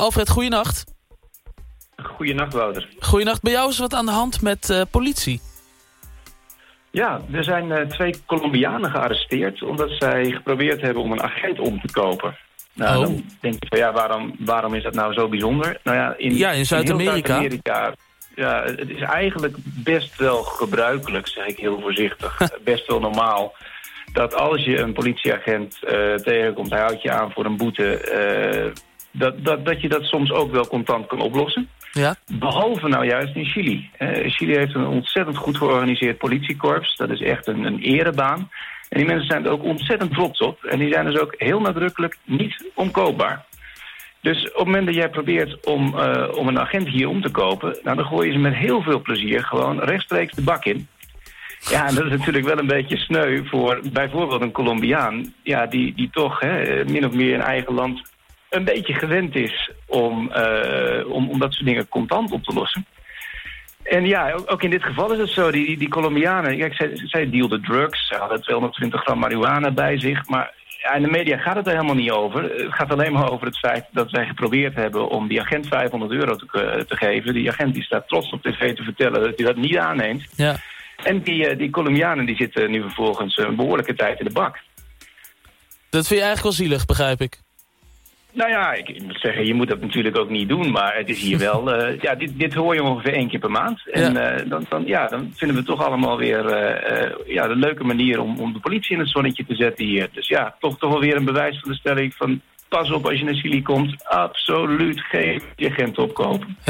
Alfred, goeienacht. Goeienacht, Wouter. Goeienacht. Bij jou is wat aan de hand met uh, politie. Ja, er zijn uh, twee Colombianen gearresteerd... omdat zij geprobeerd hebben om een agent om te kopen. Nou, oh. dan denk je van ja, waarom, waarom is dat nou zo bijzonder? Nou ja, in, ja, in Zuid-Amerika. Zuid ja, het is eigenlijk best wel gebruikelijk, zeg ik heel voorzichtig. best wel normaal. Dat als je een politieagent uh, tegenkomt, hij houdt je aan voor een boete... Dat, dat, dat je dat soms ook wel contant kan oplossen. Ja. Behalve nou juist in Chili. Uh, Chili heeft een ontzettend goed georganiseerd politiekorps. Dat is echt een, een erebaan. En die mensen zijn er ook ontzettend trots op. En die zijn dus ook heel nadrukkelijk niet omkoopbaar. Dus op het moment dat jij probeert om, uh, om een agent hier om te kopen... Nou, dan gooi je ze met heel veel plezier gewoon rechtstreeks de bak in. Ja, en dat is natuurlijk wel een beetje sneu voor bijvoorbeeld een Colombiaan... Ja, die, die toch hè, min of meer in eigen land een beetje gewend is om, uh, om, om dat soort dingen contant op te lossen. En ja, ook in dit geval is het zo. Die, die, Colombianen, kijk, zij, zij dealden drugs. Ze hadden 220 gram marihuana bij zich. Maar ja, in de media gaat het er helemaal niet over. Het gaat alleen maar over het feit dat wij geprobeerd hebben... om die agent 500 euro te, te geven. Die agent die staat trots op tv te vertellen dat hij dat niet aanneemt. Ja. En die, die Colombianen die zitten nu vervolgens een behoorlijke tijd in de bak. Dat vind je eigenlijk wel zielig, begrijp ik. Nou ja, ik moet zeggen, je moet dat natuurlijk ook niet doen. Maar het is hier wel... Uh, ja, dit, dit hoor je ongeveer één keer per maand. En ja. Uh, dan, dan, ja, dan vinden we toch allemaal weer uh, ja, een leuke manier om, om de politie in het zonnetje te zetten hier. Dus ja, toch, toch wel weer een bewijs van de stelling van... pas op als je naar Chili komt, absoluut geen agent opkopen.